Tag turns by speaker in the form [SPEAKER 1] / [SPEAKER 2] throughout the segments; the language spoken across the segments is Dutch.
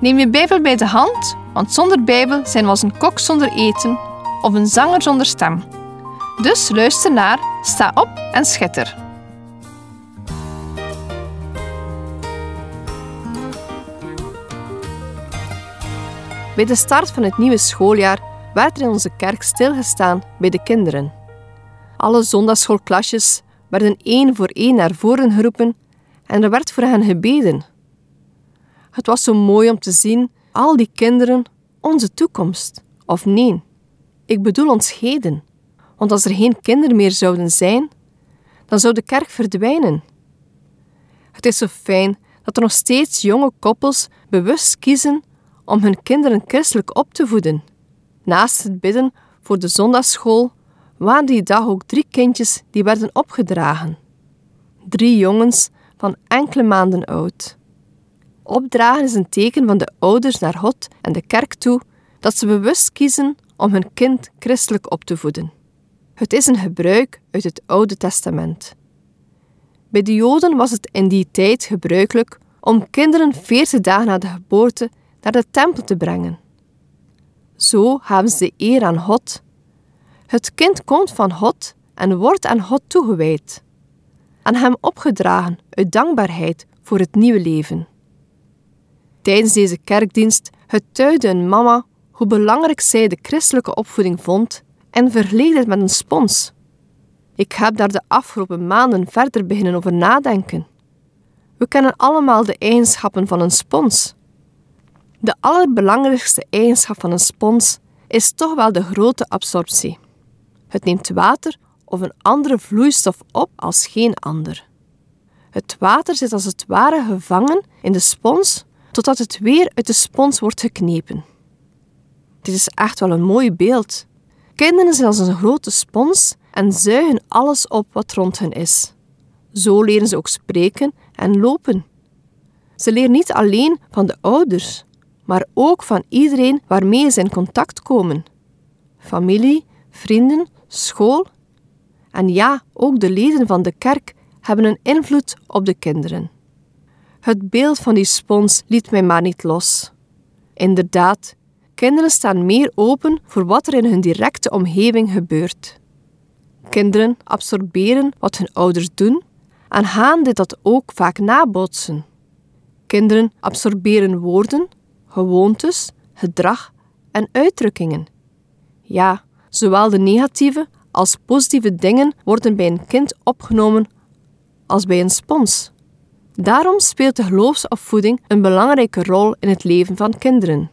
[SPEAKER 1] Neem je Bijbel bij de hand, want zonder Bijbel zijn we als een kok zonder eten of een zanger zonder stem. Dus luister naar, sta op en schitter. Bij de start van het nieuwe schooljaar werd er in onze kerk stilgestaan bij de kinderen. Alle zondagschoolklasjes werden één voor één naar voren geroepen en er werd voor hen gebeden. Het was zo mooi om te zien, al die kinderen, onze toekomst. Of nee, ik bedoel ons heden. Want als er geen kinderen meer zouden zijn, dan zou de kerk verdwijnen. Het is zo fijn dat er nog steeds jonge koppels bewust kiezen om hun kinderen christelijk op te voeden. Naast het bidden voor de zondagsschool waren die dag ook drie kindjes die werden opgedragen. Drie jongens van enkele maanden oud. Opdragen is een teken van de ouders naar God en de kerk toe dat ze bewust kiezen om hun kind christelijk op te voeden. Het is een gebruik uit het Oude Testament. Bij de Joden was het in die tijd gebruikelijk om kinderen veertig dagen na de geboorte naar de tempel te brengen. Zo hebben ze de eer aan God. Het kind komt van God en wordt aan God toegewijd, aan Hem opgedragen uit dankbaarheid voor het nieuwe leven. Tijdens deze kerkdienst getuigde een mama hoe belangrijk zij de christelijke opvoeding vond en vergeleek het met een spons. Ik heb daar de afgelopen maanden verder beginnen over nadenken. We kennen allemaal de eigenschappen van een spons. De allerbelangrijkste eigenschap van een spons is toch wel de grote absorptie. Het neemt water of een andere vloeistof op als geen ander. Het water zit als het ware gevangen in de spons totdat het weer uit de spons wordt geknepen. Dit is echt wel een mooi beeld. Kinderen zijn als een grote spons en zuigen alles op wat rond hen is. Zo leren ze ook spreken en lopen. Ze leren niet alleen van de ouders, maar ook van iedereen waarmee ze in contact komen. Familie, vrienden, school. En ja, ook de leden van de kerk hebben een invloed op de kinderen. Het beeld van die spons liet mij maar niet los. Inderdaad, kinderen staan meer open voor wat er in hun directe omgeving gebeurt. Kinderen absorberen wat hun ouders doen en gaan dit dat ook vaak nabootsen. Kinderen absorberen woorden, gewoontes, gedrag en uitdrukkingen. Ja, zowel de negatieve als positieve dingen worden bij een kind opgenomen als bij een spons. Daarom speelt de geloofsopvoeding een belangrijke rol in het leven van kinderen.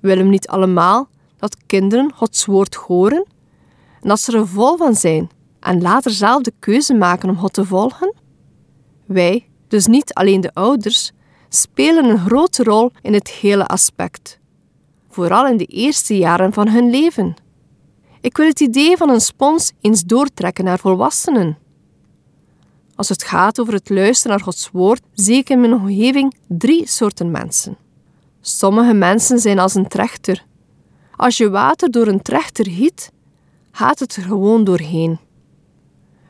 [SPEAKER 1] Willen niet allemaal dat kinderen Gods woord horen en dat ze er vol van zijn en later zelf de keuze maken om God te volgen? Wij, dus niet alleen de ouders, spelen een grote rol in het hele aspect, vooral in de eerste jaren van hun leven. Ik wil het idee van een spons eens doortrekken naar volwassenen. Als het gaat over het luisteren naar Gods woord, zie ik in mijn omgeving drie soorten mensen. Sommige mensen zijn als een trechter. Als je water door een trechter giet, gaat het er gewoon doorheen.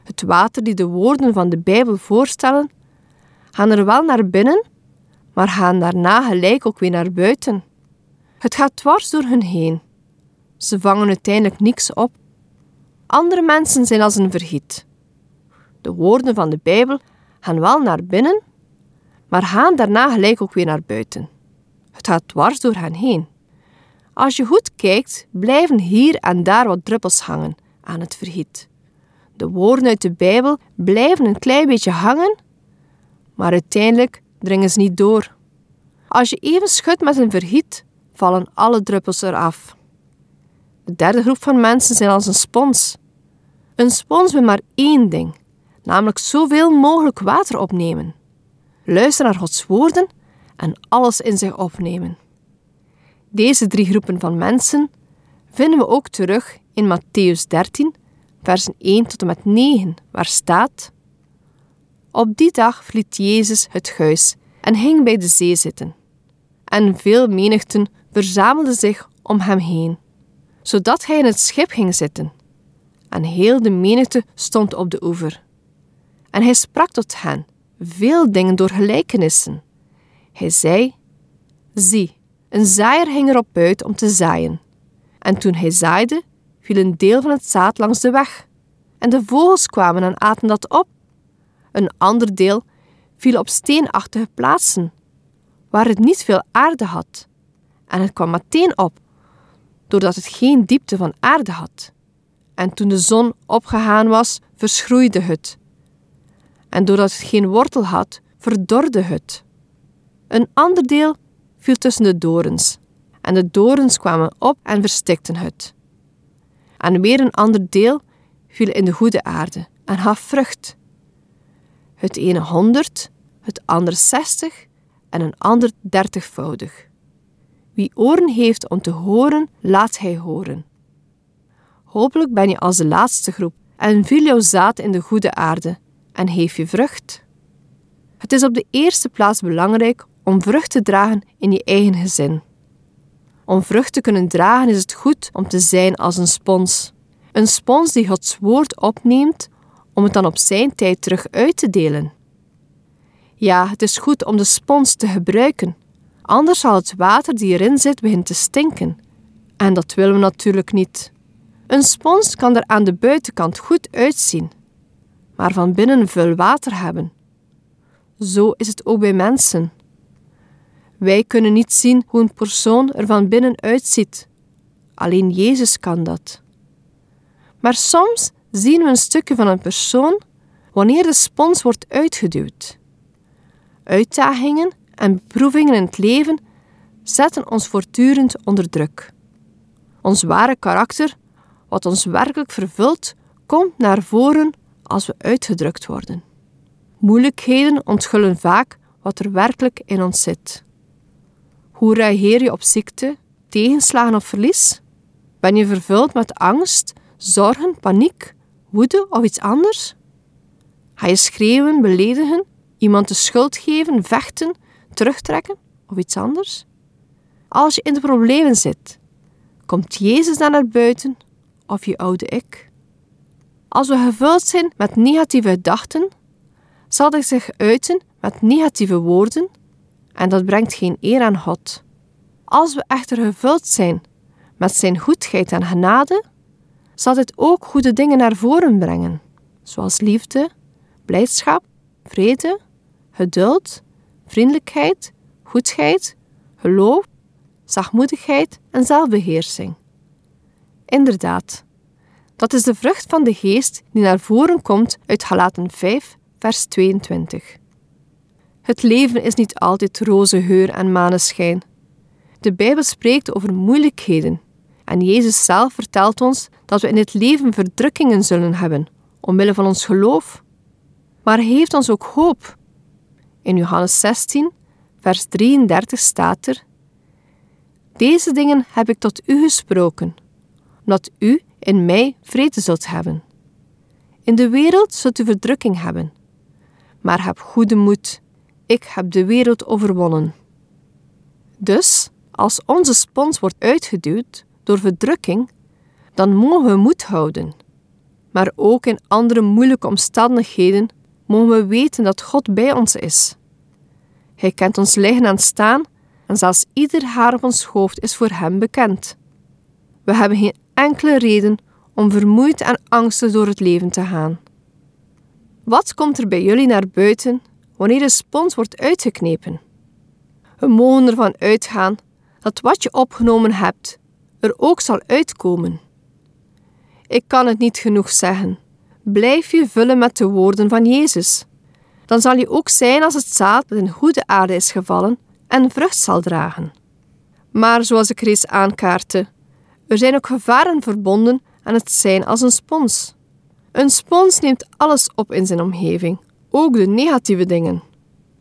[SPEAKER 1] Het water die de woorden van de Bijbel voorstellen, gaan er wel naar binnen, maar gaan daarna gelijk ook weer naar buiten. Het gaat dwars door hun heen. Ze vangen uiteindelijk niks op. Andere mensen zijn als een vergiet. De woorden van de Bijbel gaan wel naar binnen, maar gaan daarna gelijk ook weer naar buiten. Het gaat dwars door hen heen. Als je goed kijkt, blijven hier en daar wat druppels hangen aan het vergiet. De woorden uit de Bijbel blijven een klein beetje hangen, maar uiteindelijk dringen ze niet door. Als je even schudt met een vergiet, vallen alle druppels eraf. De derde groep van mensen zijn als een spons. Een spons wil maar één ding: namelijk zoveel mogelijk water opnemen. Luister naar Gods woorden en alles in zich opnemen. Deze drie groepen van mensen vinden we ook terug in Matthäus 13, versen 1 tot en met 9, waar staat: Op die dag verliet Jezus het huis en ging bij de zee zitten. En veel menigten verzamelden zich om hem heen, zodat hij in het schip ging zitten. En heel de menigte stond op de oever. En hij sprak tot hen veel dingen door gelijkenissen. Hij zei: Zie, een zaaier ging erop uit om te zaaien. En toen hij zaaide, viel een deel van het zaad langs de weg. En de vogels kwamen en aten dat op. Een ander deel viel op steenachtige plaatsen, waar het niet veel aarde had. En het kwam meteen op, doordat het geen diepte van aarde had. En toen de zon opgegaan was, verschroeide het. En doordat het geen wortel had, verdorde het. Een ander deel viel tussen de dorens, en de dorens kwamen op en verstikten het. En weer een ander deel viel in de goede aarde en gaf vrucht. Het ene honderd, het andere zestig en een ander dertigvoudig. Wie oren heeft om te horen, laat hij horen. Hopelijk ben je als de laatste groep en viel jouw zaad in de goede aarde en heeft je vrucht. Het is op de eerste plaats belangrijk om vrucht te dragen in je eigen gezin. Om vrucht te kunnen dragen is het goed om te zijn als een spons. Een spons die Gods woord opneemt om het dan op zijn tijd terug uit te delen. Ja, het is goed om de spons te gebruiken, anders zal het water die erin zit beginnen te stinken. En dat willen we natuurlijk niet. Een spons kan er aan de buitenkant goed uitzien, maar van binnen veel water hebben. Zo is het ook bij mensen. Wij kunnen niet zien hoe een persoon er van binnen uitziet. Alleen Jezus kan dat. Maar soms zien we een stukje van een persoon wanneer de spons wordt uitgeduwd. Uitdagingen en beproevingen in het leven zetten ons voortdurend onder druk. Ons ware karakter, wat ons werkelijk vervult, komt naar voren als we uitgedrukt worden. Moeilijkheden onthullen vaak wat er werkelijk in ons zit. Hoe reageer je op ziekte, tegenslagen of verlies? Ben je vervuld met angst, zorgen, paniek, woede of iets anders? Ga je schreeuwen, beledigen, iemand de schuld geven, vechten, terugtrekken of iets anders? Als je in de problemen zit, komt Jezus dan naar buiten of je oude ik? Als we gevuld zijn met negatieve gedachten, zal dit zich uiten met negatieve woorden en dat brengt geen eer aan God. Als we echter gevuld zijn met Zijn goedheid en genade, zal dit ook goede dingen naar voren brengen, zoals liefde, blijdschap, vrede, geduld, vriendelijkheid, goedheid, geloof, zachtmoedigheid en zelfbeheersing. Inderdaad, dat is de vrucht van de geest die naar voren komt uit Galaten 5, vers 22. Het leven is niet altijd roze geur en maneschijn. De Bijbel spreekt over moeilijkheden en Jezus zelf vertelt ons dat we in het leven verdrukkingen zullen hebben, omwille van ons geloof. Maar heeft ons ook hoop. In Johannes 16, vers 33 staat er: Deze dingen heb ik tot u gesproken, omdat u in mij vrede zult hebben. In de wereld zult u verdrukking hebben, maar heb goede moed ik heb de wereld overwonnen. Dus, als onze spons wordt uitgeduwd door verdrukking, dan mogen we moed houden. Maar ook in andere moeilijke omstandigheden mogen we weten dat God bij ons is. Hij kent ons liggen en staan en zelfs ieder haar op ons hoofd is voor Hem bekend. We hebben geen enkele reden om vermoeid en angstig door het leven te gaan. Wat komt er bij jullie naar buiten wanneer de spons wordt uitgeknepen. We mogen ervan uitgaan dat wat je opgenomen hebt er ook zal uitkomen. Ik kan het niet genoeg zeggen. Blijf je vullen met de woorden van Jezus. Dan zal je ook zijn als het zaad dat in goede aarde is gevallen en vrucht zal dragen. Maar zoals ik reeds aankaartte, er zijn ook gevaren verbonden aan het zijn als een spons. Een spons neemt alles op in zijn omgeving, ook de negatieve dingen.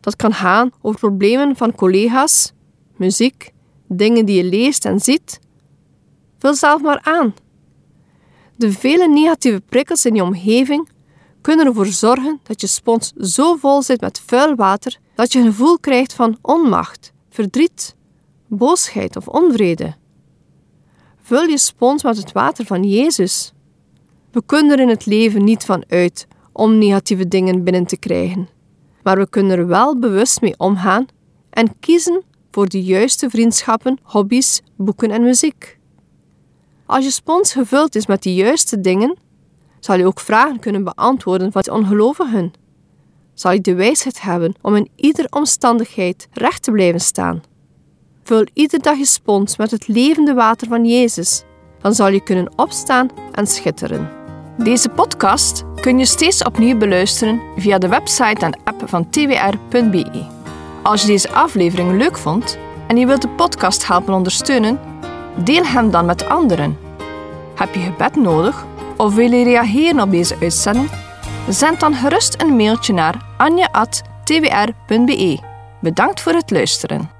[SPEAKER 1] Dat kan gaan over problemen van collega's, muziek, dingen die je leest en ziet. Vul zelf maar aan. De vele negatieve prikkels in je omgeving kunnen ervoor zorgen dat je spons zo vol zit met vuil water dat je een gevoel krijgt van onmacht, verdriet, boosheid of onvrede. Vul je spons met het water van Jezus. We kunnen er in het leven niet van uit om negatieve dingen binnen te krijgen, maar we kunnen er wel bewust mee omgaan en kiezen voor de juiste vriendschappen, hobby's, boeken en muziek. Als je spons gevuld is met de juiste dingen, zal je ook vragen kunnen beantwoorden van de ongelovigen. Zal je de wijsheid hebben om in iedere omstandigheid recht te blijven staan. Vul iedere dag je spons met het levende water van Jezus. Dan zal je kunnen opstaan en schitteren. Deze podcast kun je steeds opnieuw beluisteren via de website en app van twr.be. Als je deze aflevering leuk vond en je wilt de podcast helpen ondersteunen, deel hem dan met anderen. Heb je gebed nodig of wil je reageren op deze uitzending? Zend dan gerust een mailtje naar anja.twr.be. Bedankt voor het luisteren.